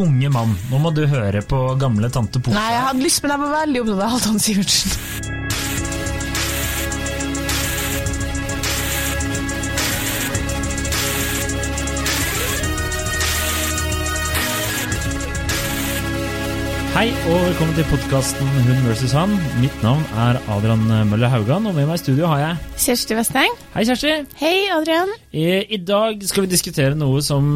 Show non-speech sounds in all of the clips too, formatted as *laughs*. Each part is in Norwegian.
unge mann, nå må du høre på gamle tante Pose. Nei, jeg hadde lyst, men jeg var veldig opptatt av Halvdan Sivertsen. Hei og velkommen til podkasten Hun vs. han. Mitt navn er Adrian Mølle Haugan, og med meg i studio har jeg Kjersti Westeng. Hei, Kjersti. Hei, Adrian. I, I dag skal vi diskutere noe som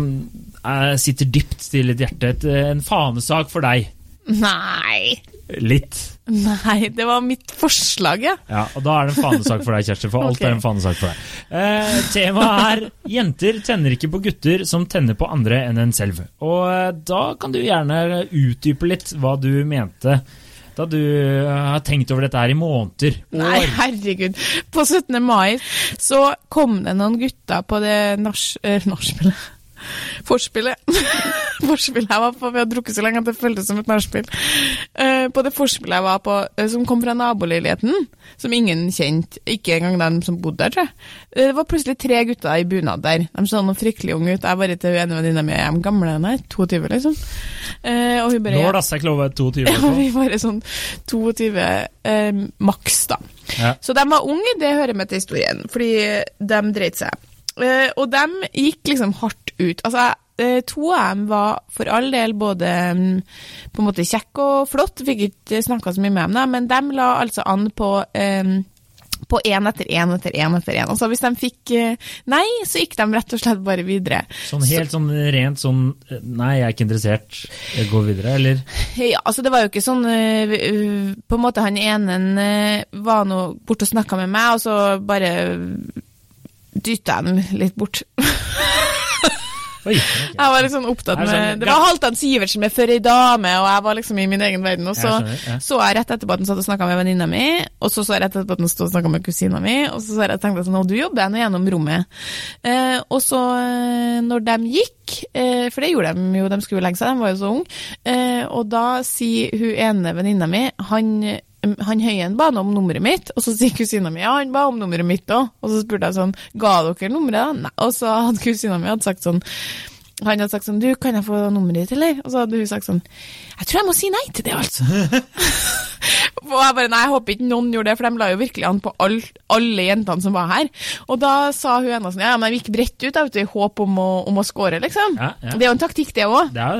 sitter dypt til ditt hjerte. En fanesak for deg. Nei. Litt. Nei, det var mitt forslag, ja. Ja, og da er det en fanesak for deg, Kjersti. For alt Ok. er en fanesak for deg. Eh, temaet er 'Jenter tenner ikke på gutter som tenner på andre enn en selv'. Og eh, da kan du gjerne utdype litt hva du mente da du eh, har tenkt over dette her i måneder. Nei, herregud. På 17. mai så kom det noen gutter på det nach... eh, *laughs* Nachspielet. Forspillet. *laughs* Forspillet jeg var på, vi har drukket så lenge at det føltes som et nachspiel. Uh, på det forspillet jeg var på, uh, som kom fra naboleiligheten, som ingen kjente, ikke engang de som bodde der, tror jeg. uh, Det var plutselig tre gutter i bunad der. De så noen fryktelig unge ut. Jeg bare til ene venninna mi, er de gamle enn her? 22, liksom. Og hun bare Nå dasser jeg ikke lov å være 22 *laughs* ja, vi var sånn 22 eh, maks, da. Ja. Så de var unge, det hører med til historien, fordi de dreit seg. Eh, og de gikk liksom hardt ut. Altså, eh, to av dem var for all del både mm, på en måte kjekke og flott, fikk ikke snakka så mye med dem, da, men de la altså an på eh, på én etter én etter én etter én. Altså, hvis de fikk eh, nei, så gikk de rett og slett bare videre. Sånn helt sånn rent sånn eh, Nei, jeg er ikke interessert. Jeg går videre, eller? Ja, altså det var jo ikke sånn øh, På en måte han ene var nå borte og snakka med meg, og så bare dytta jeg den litt bort. Oi. Jeg var litt sånn opptatt det med Det var Halvdan Sivertsen med 'Før ei dame', og jeg var liksom i min egen verden. Og så Jeg ja. så jeg rett etterpå at han satt og snakka med venninna mi, og så så jeg rett etterpå at han stod og snakka med kusina mi, og så så jeg tenkte jeg sånn Å, du jobber nå gjennom rommet. Eh, og så, eh, når de gikk, eh, for det gjorde de jo, de skulle legge seg, de var jo så unge, eh, og da sier hun ene venninna mi han han Høyen ba om nummeret mitt, og så sier kusina mi ja, han ba om nummeret mitt òg. Og så spurte jeg sånn, ga dere nummeret? Nei. Og så hadde kusina mi hadde sagt sånn han hadde sagt sånn, du, kan jeg få nummeret ditt, eller? Og så hadde hun sagt sånn, jeg tror jeg må si nei til det, altså. *laughs* og jeg bare, nei, jeg håper ikke noen gjorde det, for de la jo virkelig an på all, alle jentene som var her. Og da sa hun ene sånn, ja, men jeg gikk bredt ut, vet i håp om å, om å score, liksom. Ja, ja. Det er jo en taktikk, det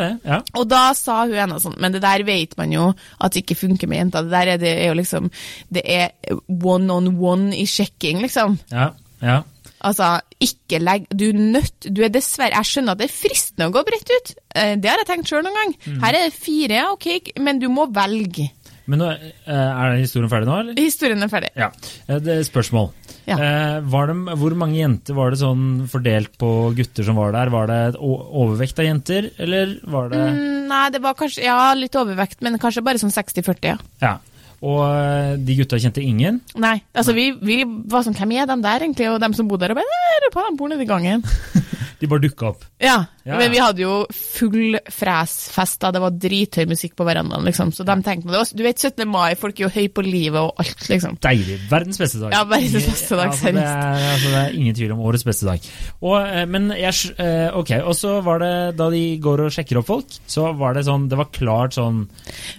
det. Ja. Og da sa hun ene sånn, men det der vet man jo at det ikke funker med jenter. Det der er, det er jo liksom, det er one on one i sjekking, liksom. ja. ja. Altså, ikke legg Du er nødt Du er dessverre Jeg skjønner at det er fristende å gå bredt ut. Eh, Det har jeg tenkt sjøl noen gang. Mm. Her er det fire, ja, ok, men du må velge. Men nå, eh, er historien ferdig nå, eller? Historien er ferdig. Ja. Eh, Det er et spørsmål. Ja. Eh, var det, hvor mange jenter var det sånn fordelt på gutter som var der? Var det overvekt av jenter, eller var det Mm, Nei, det var kanskje Ja, litt overvekt, men kanskje bare sånn 60-40, ja. Ja. Og de gutta kjente ingen? Nei, altså vi, vi var sånn Hvem er de der, egentlig? Og dem som bodde der, og bare «Eh, på de bor nede i gangen. *laughs* De bare dukka opp. Ja, Ja, men vi hadde jo full fresfest da. Det var drithøy musikk på verandaen, liksom. Så de tenkte det var, Du vet 17. mai, folk er jo høy på livet og alt, liksom. Deilig. Verdens beste dag. Ja, verdens beste dag, Ja, altså, det, altså, det er ingen tvil om årets beste dag. Og, eh, men jeg, eh, ok, og så var det da de går og sjekker opp folk, så var det sånn Det var klart sånn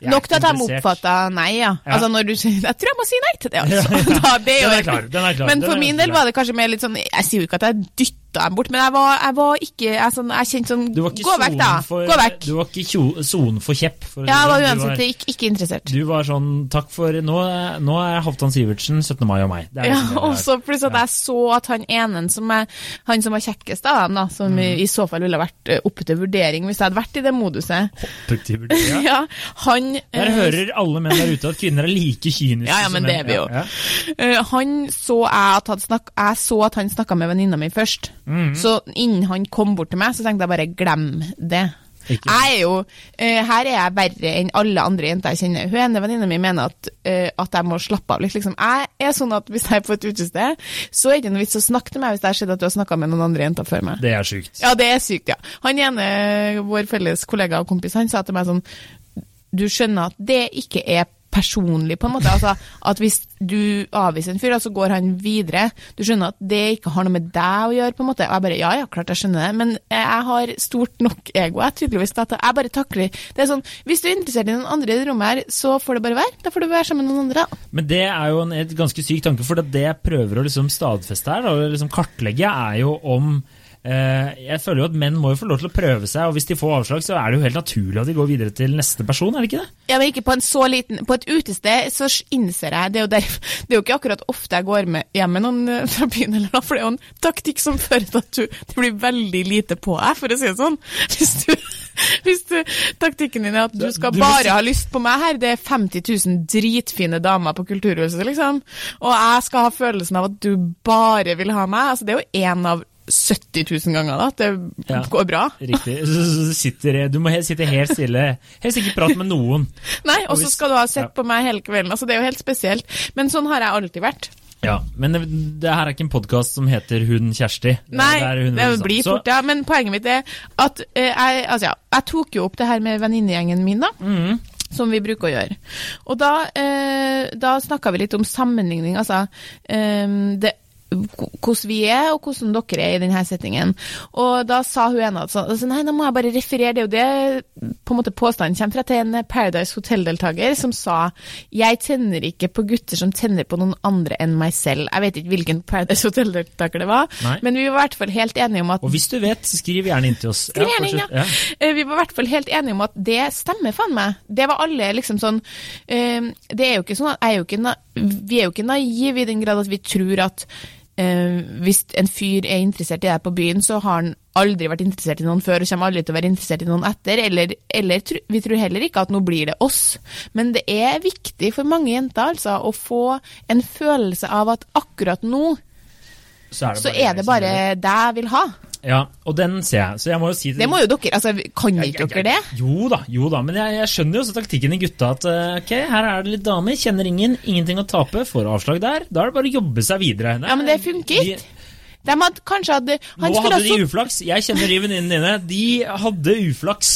Nok til at de oppfatta nei, ja. Ja. Altså når du sier Jeg tror jeg må si nei til det, altså. *laughs* *laughs* Da, det er jo- er klar, den er klar, Men den for min del var det kanskje mer litt sånn Jeg sier jo ikke at jeg dytta dem bort, men jeg var, jeg var ikke Jeg, sånn, jeg kjente sånn Gå vekk, da! for, Gå vekk! Du var ikke kjo- sonen for kjepp. For Ja, jeg var uansett ikke, ikke interessert. Du var sånn Takk for Nå, nå er Halvdan Sivertsen 17. mai og meg. Det er Ja, liksom det det og så plutselig at jeg så at han ene som er Han som var kjekkest av dem, da, som Mm. i, så fall ville vært eh, oppe til vurdering hvis jeg hadde vært i det moduset Objektiv vurdering, ja. *laughs* Han Der eh, hører alle menn der ute at kvinner er like kyniske Ja, ja, men som det menn. er vi jo. Ja, ja. Eh, han så jeg at han snak, jeg så at han snakka med venninna mi først. Mhm. Så innen han kom bort til meg, så tenkte jeg bare glem det. Ikke- Jeg er jo, uh, Her er jeg verre enn alle andre jenter jeg kjenner. Hun ene venninna mi mener at, uh, at jeg må slappe av litt. Liksom. Jeg er sånn at hvis jeg er på et utested, så er det ikke noe vits å snakke til meg hvis jeg har sett at du har snakka med noen andre jenter før meg. Det er sykt. Ja, det er sykt, ja. Han ene, vår felles kollega og kompis, han sa til meg sånn Du skjønner at det ikke er personlig, på en måte. Altså, at hvis du avviser en fyr, så går han videre. Du skjønner at det ikke har noe med deg å gjøre, på en måte. Og jeg bare ja, ja, klart jeg skjønner det, men jeg har stort nok ego, jeg tydeligvis, jeg bare takler Det er sånn, hvis du er interessert i noen andre i det rommet her, så får det bare være. Da får du være sammen med noen andre. Men det er jo en ganske syk tanke, for det jeg prøver å liksom stadfeste her, og liksom kartlegge, er jo om Jeg føler jo at menn må jo få lov til å prøve seg, og hvis de får avslag, så er det jo helt naturlig at de går videre til neste person, er det ikke det? Ja, men ikke på en så liten På et utested så innser jeg Det er jo, der, *laughs* det er jo ikke akkurat ofte jeg går med hjem med noen eh, fra byen, eller noe, for det er jo en taktikk som fører til at du, det blir veldig lite på deg, for å si det sånn. *laughs* Hvis du hvis du, taktikken din er at du skal bare ha lyst på meg her, det er 50 000 dritfine damer på Kulturhuset, liksom, og jeg skal ha følelsen av at du bare vil ha meg, altså det er jo én av 70 000 ganger da, at det Ja. går bra. Riktig. Så, sitter, du må sitte helt stille. Helst ikke prate med noen. *laughs* Nei, og så skal du ha sett på meg hele kvelden, altså det er jo helt spesielt, men sånn har jeg alltid vært. Ja, Men det, det her er ikke en podkast som heter Hun Kjersti. Nei, Det det blir fort, ja. Men poenget mitt er at eh, jeg, altså, ja, jeg tok jo opp det her med venninnegjengen min, da. Mm Som vi bruker å gjøre. Og da, eh, snakka vi litt om sammenligning, altså. Eh, det, hvordan vi er, og hvordan dere er i denne settingen. Og da sa hun ene at altså, nei, nå må jeg bare referere, det er jo det på en måte påstanden kommer fra til en Paradise Hotel-deltaker som sa jeg tenner ikke på gutter som tenner på noen andre enn meg selv. Jeg vet ikke hvilken Paradise Hotel-deltaker det var, Nei. men vi var i hvert fall helt enige om at Og hvis du vet, skriv gjerne inn til oss. Skriv gjerne inn, ja. fortsett. Eh, Vi var i hvert fall helt enige om at det stemmer, faen meg. Det var alle liksom sånn eh, Det er jo ikke sånn at er ikke Vi er jo ikke naive i den grad at vi tror at eh, hvis en fyr er interessert i deg på byen, så har han aldri vært interessert i noen før og kommer aldri til å være interessert i noen etter. Eller, eller vi tror heller ikke at nå blir det oss. Men det er viktig for mange jenter altså å få en følelse av at akkurat nå Så er det så bare er det bare deg jeg vil ha. Ja, og den ser jeg. Så jeg må jo si til Det må jo dere, altså kan ikke dere det? Jo da, jo da. Men jeg, jeg skjønner jo også taktikken i gutta. At eh, ok, her er det litt damer, kjenner ingen, ingenting å tape, får avslag der. Da er det bare å jobbe seg videre. Ja, men det funker De- hadde kanskje hadde Han Nå hadde de sittet uflaks. Jeg kjenner de venninnene dine. De hadde uflaks.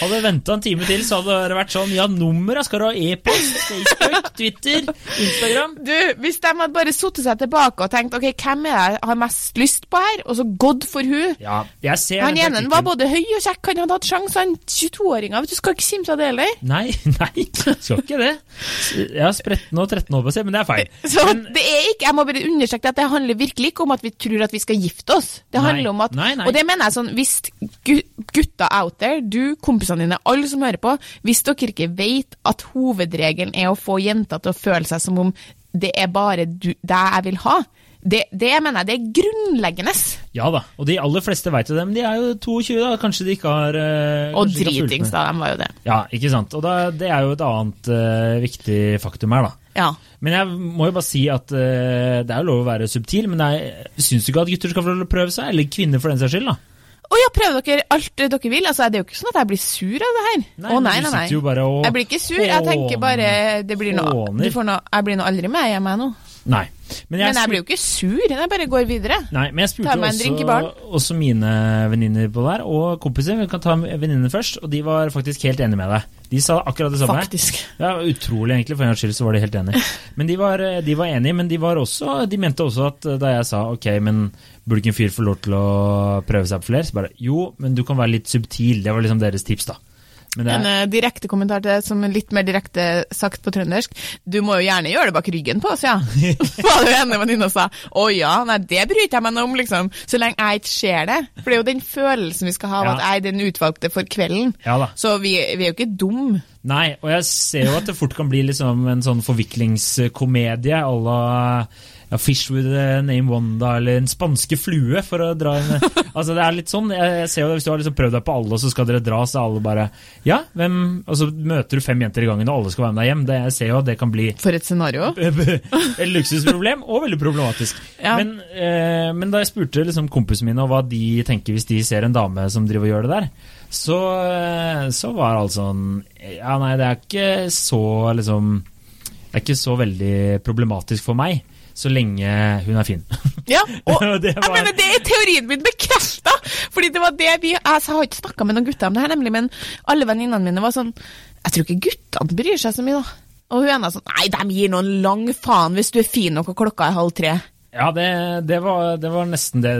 Hadde venta en time til, så hadde det vært sånn Ja, nummeret skal du ha e-post, Facebook, Twitter, Instagram. Du, hvis de hadde bare satt seg tilbake og tenkt ok, hvem er jeg har mest lyst på her, og så gått for hun Ja, Han ene var både høy og kjekk, han hadde hatt sjanse, han 22-åringa. Du skal ikke kimse av det heller. Nei, *laughs* nei, skal ikke det. Jeg har spretten og 13 år på seg, men det er feil. Så Men, det er ikke, Jeg må bare understreke at det handler virkelig ikke om at vi tror at vi skal gifte oss. Det Nei. handler om at, Nei, nei. Og det mener jeg sånn, hvis gu- gutta out there, du, kompisene dine, alle som hører på, hvis dere ikke vet at hovedregelen er å få jenter til å føle seg som om det er bare du, deg jeg vil ha, det, det mener jeg det er grunnleggende. ja da, og de aller fleste veit jo det, men de er jo 22, da. Kanskje de ikke har eh, Og dritings, da, de var jo det. Ja, ikke sant. Og da, det er jo et annet eh, viktig faktum her, da. Ja. Men jeg må jo bare si at uh, det er lov å være subtil, men jeg syns ikke at gutter skal få prøve seg, eller kvinner for den saks skyld, da. Å ja, prøver dere alt dere vil? Altså, det er jo ikke sånn at jeg blir sur av det her. Nei, Å men nei, nei, nei. jo bare og Jeg blir ikke sur, jeg tenker bare det blir noe, du får noe Jeg blir nå aldri med hjem, jeg nå. Nei. Men jeg, Men jeg blir jo ikke sur, jeg bare går videre. Nei, men jeg spurte også, også mine venninner på der, og kompiser. Vi kan ta venninnene først, og de var faktisk helt enige med deg. De sa akkurat det samme. Faktisk. Ja, Utrolig, egentlig. For en gangs skyld så var de helt enige. Men de var, de var enige, men de, var også, de mente også at eh, da jeg sa ok, men burde ikke en fyr få lov til å prøve seg på flere, så bare jo, men du kan være litt subtil. Det var liksom deres tips, da. En eh, direkte kommentar til det, som er litt mer direkte sagt på trøndersk. Du må jo gjerne gjøre det bak ryggen på oss, ja. *laughs* Var det ene venninna sa. Å ja, nei, det bryr jeg meg om, liksom. Så lenge jeg ikke ser det. For det er jo den følelsen vi skal ha av Ja. at jeg er den utvalgte for kvelden. ja. Så vi, vi er jo ikke dumme. Nei, og jeg ser jo at det fort kan bli liksom en sånn forviklingskomedie à la ja, Fish with a name Wanda eller En spanske flue, for å dra en *laughs* Altså, det er litt sånn. Jeg, jeg ser jo det, Hvis du har liksom prøvd deg på alle, og så skal dere dra, så er alle bare Ja, hvem Og så møter du fem jenter i gangen, og alle skal være med deg hjem. Det, jeg ser jo at det kan bli For et scenario. *laughs* et luksusproblem, og veldig problematisk. Ja. Men, eh, men da jeg spurte liksom kompisene mine hva de tenker hvis de ser en dame som driver og gjør det der, så, eh, så var alt sånn Ja, nei, det er ikke så liksom Det er ikke så veldig problematisk for meg, så lenge hun er fin. Ja, *laughs* og Det jeg mener, det er teorien min bekrefta! Fordi det var det vi Jeg har ikke snakka med noen gutter om det her, nemlig, men alle venninnene mine var sånn Jeg tror ikke guttene bryr seg så mye, da. Og hun ene sånn Nei, de gir noen lang faen hvis du er fin nok og klokka er halv tre. Ja, det, det, var, det, var, nesten det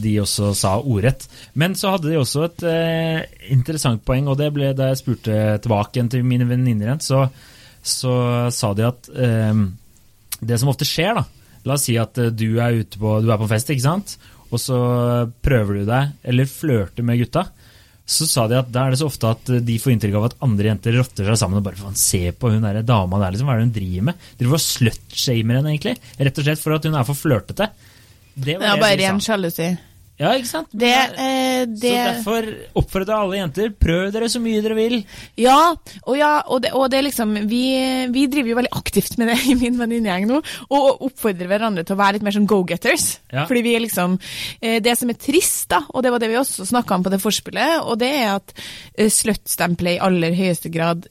de også sa ordrett. Men så hadde de også et eh, interessant poeng, og det ble da jeg spurte tilbake til mine venninner igjen, så, så, sa de at eh, det som ofte skjer, da La oss si at eh, du er ute på, du er på fest, ikke sant, og så prøver du deg, eller flørter med gutta så sa de at da er det så ofte at de får inntrykk av at andre jenter rotter seg sammen og bare faen, se på hun der dama der, liksom, hva er det hun driver med? Driver og slutshamer henne, egentlig. Rett og slett for at hun er for flørtete. Det var det, det bare ren sjalusi. Ja, ikke sant? Det, eh, det... Så derfor oppfordrer alle jenter, prøv dere så mye dere vil. Ja, og, ja, og, det, og det liksom vi, vi, driver jo veldig aktivt med det *laughs* i min venninnegjeng nå, og oppfordrer hverandre til å være litt mer sånn go-getters. Ja. Fordi vi er liksom eh, Det som er trist, da, og det var det vi også snakka om på det forspillet, og det er at eh, slutstempelet i aller høyeste grad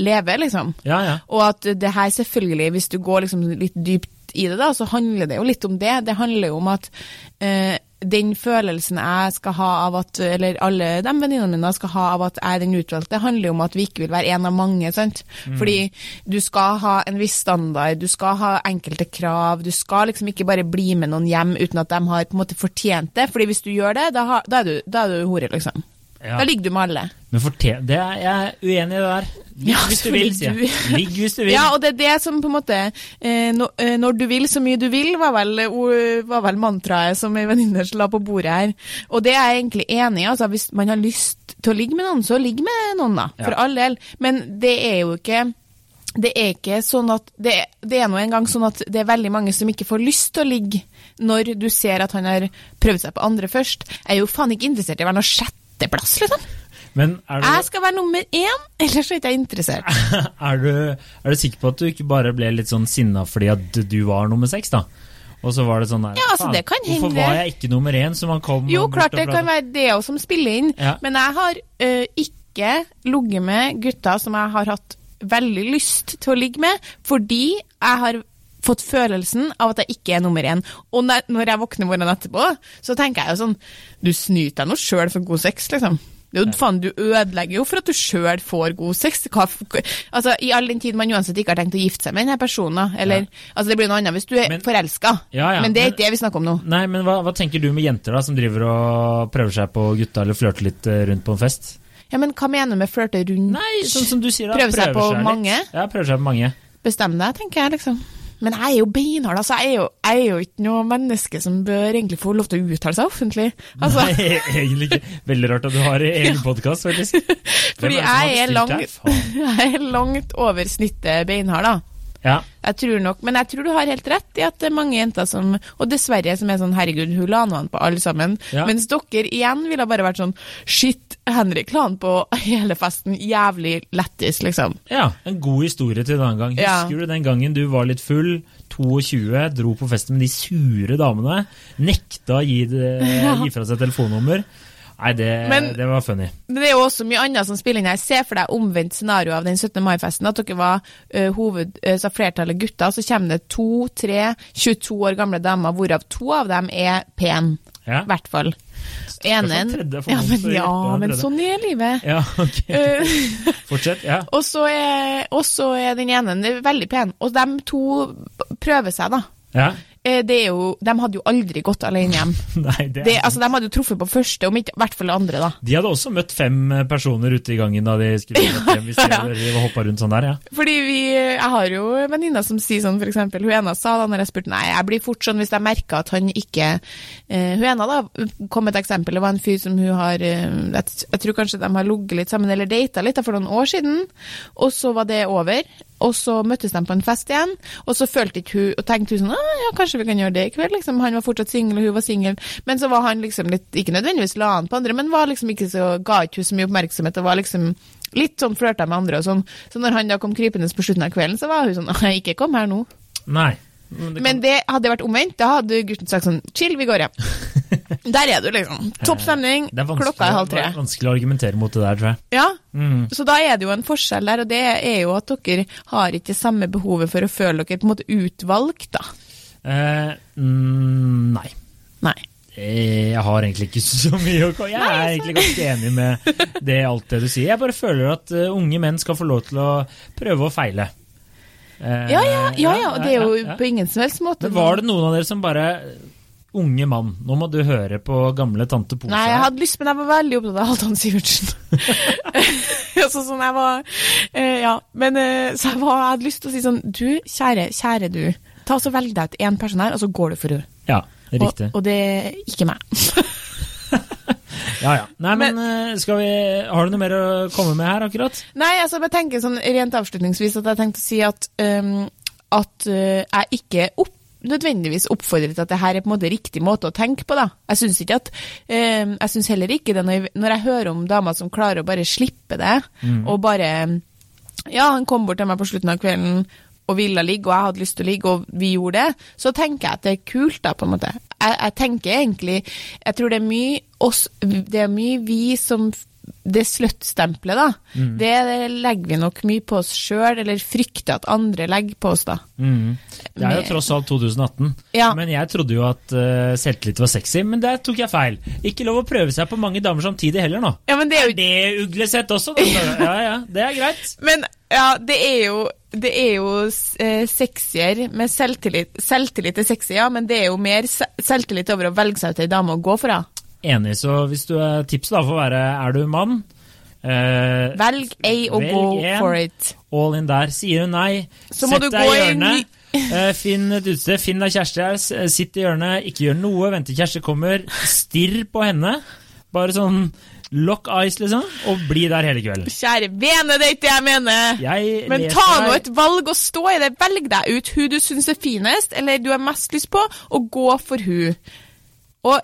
lever, liksom. Ja, ja. Og at det her selvfølgelig, hvis du går liksom litt dypt i det, da, så handler det jo litt om det. Det handler jo om at eh, den følelsen jeg skal ha av at, eller alle de venninnene mine skal ha av at jeg er den utvalgte, handler jo om at vi ikke vil være en av mange. sant? Mm. Fordi du skal ha en viss standard, du skal ha enkelte krav. Du skal liksom ikke bare bli med noen hjem uten at de har på en måte fortjent det. fordi hvis du gjør det, da, har, da er, du, da er du hore, liksom. Ja. Da ligger du med alle. Men fortell, det er, Jeg er uenig i det der. Ligg ja, hvis du vil, sier jeg. Ligg hvis du vil. Ja, og det er det som på en måte eh, når, eh, når, du vil så mye du vil, var vel, var vel mantraet som ei venninne la på bordet her. Og det er jeg egentlig enig i. Altså, hvis man har lyst til å ligge med noen, så ligg med noen, da. For ja. all del. Men det er jo ikke det er ikke sånn at det, det er nå engang sånn at det er veldig mange som ikke får lyst til å ligge når du ser at han har prøvd seg på andre først. Jeg er jo faen ikke interessert i å være noe sjetteplass, liksom. Men er du, jeg skal være nummer én, ellers er jeg ikke interessert. *laughs* er, du, er du sikker på at du ikke bare ble litt sånn sinna fordi at du var nummer seks, da? Og så var det sånn der, ja, altså, det kan Hvorfor var jeg ikke nummer én? Så man kom Jo, klart det kan være det òg som spiller inn, ja. men jeg har ø, ikke ligget med gutter som jeg har hatt veldig lyst til å ligge med, fordi jeg har fått følelsen av at jeg ikke er nummer én. Og når jeg våkner morgenen etterpå, så tenker jeg jo sånn Du snyter deg nå sjøl for god sex, liksom. Jo, faen, du ødelegger jo for at du sjøl får god sex. Hva, altså, I all den tid man uansett ikke har tenkt å gifte seg med denne personen. Eller, ja. altså, det blir noe annet hvis du er forelska, ja, ja, men det er ikke det vi snakker om nå. Nei, men hva, hva, tenker du med jenter da, som driver og prøver seg på gutta eller flørter litt eh, rundt på en fest? Ja, men Hva mener du med flørte rundt? Nei, sånn som du sier da, prøver, seg på seg mange? Ja, prøver seg på mange. Bestem deg, tenker jeg, liksom. Men jeg er jo beinhard, altså. Jeg er jo, jeg er jo, ikke noe menneske som bør egentlig få lov til å uttale seg offentlig. Altså. Nei, egentlig ikke. Veldig rart at du har egen podkast, faktisk. *laughs* Fordi jeg er, langt, *laughs* jeg er langt over snittet beinhard, da. Ja. Jeg tror nok, Men jeg tror du har helt rett i at det er mange jenter som Og dessverre som er sånn herregud, hun la han på alle sammen. Ja. Mens dere igjen ville bare vært sånn shit, Henrik la han på hele festen. Jævlig lættis, liksom. Ja, en god historie til en annen gang. Husker ja. du den gangen du var litt full? 22, dro på festen med de sure damene. Nekta å gi, det, *laughs* gi fra seg telefonnummer. Nei, det, men, det, var funny. Men det er jo også mye annet som spiller inn her. Se for deg omvendt scenario av den 17. mai-festen. At dere var uh, hoved, uh, flertallet gutter, så kommer det to, tre, 22 år gamle damer, hvorav to av dem er pen. I ja. hvert fall. Enen Ja, men, ja, men sånn er livet. Ja, ok. *laughs* Fortsett. ja. *laughs* og, så er, og så er den ene veldig pen. Og de to prøver seg, da. Ja. Eh, det er jo, de hadde jo aldri gått alene hjem. *laughs* Nei, det det, altså, de hadde jo truffet på første, om ikke i hvert fall andre. da. De hadde også møtt fem eh, personer ute i gangen da de skulle *laughs* hjem, hvis de hadde hoppa rundt sånn der, ja. Fordi vi, Jeg har jo venninner som sier sånn, eksempel, hun ene sa da når jeg spurte nei, jeg blir fort sånn hvis jeg merker at han ikke uh, Hun ene da kom et eksempel, det var en fyr som hun har uh, jeg, jeg, tror kanskje de har ligget litt sammen, eller data litt da, for noen år siden, og så var det over. Og så møttes de på en fest igjen, og så følte ikke hun og tenkte hun sånn ja, kanskje vi kan gjøre det i kveld, liksom. Han var fortsatt singel, og hun var singel. Men så var han liksom litt, ikke nødvendigvis la han på andre, men var liksom ikke så, ga ikke hun så mye oppmerksomhet, og var liksom litt sånn flørta med andre og sånn. Så når han da kom krypende på slutten av kvelden, så var hun sånn nei, ikke kom her nå. Nei. Men det, men det hadde vært omvendt. Da hadde gutten sagt sånn chill, vi går hjem. *laughs* Der er du, liksom. Topp stemning, klokka er halv tre. Det er vanskelig å argumentere mot det der, tror jeg. Ja, mm. så da er det jo en forskjell der, og det er jo at dere har ikke samme behovet for å føle dere på en måte utvalgt, da. Eh, mm, nei. Nei. Eh, jeg har egentlig ikke *laughs* så mye å komme Jeg er egentlig ganske enig med det, alt det du sier. Jeg bare føler at uh, unge menn skal få lov til å prøve og feile. Eh, Ja, ja, ja, ja, det er jo på ingen som helst måte Men var det noen av dere som bare Unge mann, nå må du høre på gamle tante Pose. Nei, jeg hadde lyst, men jeg var veldig opptatt av Halvdan Sivertsen. *laughs* altså, sånn jeg var eh, Ja, men eh, så jeg, var, jeg hadde lyst til å si sånn Du, kjære, kjære du. Ta så Velg deg ut én person her, og så går du for henne. Ja, riktig. Og, og det er ikke meg. *laughs* Ja, ja. Nei, men, men skal vi Har du noe mer å komme med her, akkurat? Nei, altså, jeg tenker sånn rent avslutningsvis at jeg tenkte å si at, um, at uh, jeg ikke opp, nødvendigvis oppfordrer til at det her er på en måte riktig måte å tenke på. da. Jeg syns ikke at, um, jeg synes heller ikke det når jeg, når jeg hører om damer som klarer å bare slippe det, og bare Ja, han kom bort til meg på slutten av kvelden og ville ligge, og jeg hadde lyst til å ligge, og vi gjorde det, så tenker jeg at det er kult, da, på en måte. Jeg, jeg tenker egentlig Jeg tror det er mye oss Det er mye vi som det slutt-stempelet, da, det legger vi nok mye på oss sjøl, eller frykter at andre legger på oss, da. Mm. Det er jo tross alt 2018. Ja. Men jeg trodde jo at uh, selvtillit var sexy, men der tok jeg feil. Ikke lov å prøve seg på mange damer samtidig heller nå. Ja, men det er Er jo det uglesett også? Da? *laughs* Ja, ja, det er greit. Men ja, det er jo det er jo eh, sexier med selvtillit. Selvtillit er sexy, ja, men det er jo mer selvtillit over å velge seg ut ei dame å gå for Ja. Enig, så hvis du er tipset da å være er du mann, eh, Velg ei og Velg go en. for it. all in der. Sier hun nei, Så må sett du deg gå i hjørnet. eh, finn et utested, finn deg kjæreste sitt i hjørnet, ikke gjør noe, vent til kjæreste kommer. Stirr på henne. Bare sånn lock eyes, liksom, og bli der hele kvelden. Kjære vene, det er ikke det jeg mener. Jeg Men ta nå et valg og stå i det. Velg deg ut hun du syns er finest, eller du har mest lyst på, og gå for hun. Og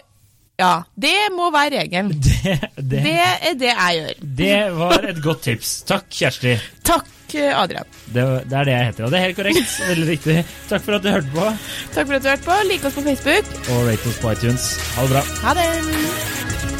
ja, det må være regelen. *laughs* det, det, Det er det jeg gjør. det var et godt tips. Takk, Kjersti. Takk, Adrian. Det, det er det jeg heter, og det er helt korrekt. Veldig riktig. Takk for at du hørte på, Takk for at du hørte på. Lik oss på Facebook. og rate oss på iTunes. Ha det bra. Ha det.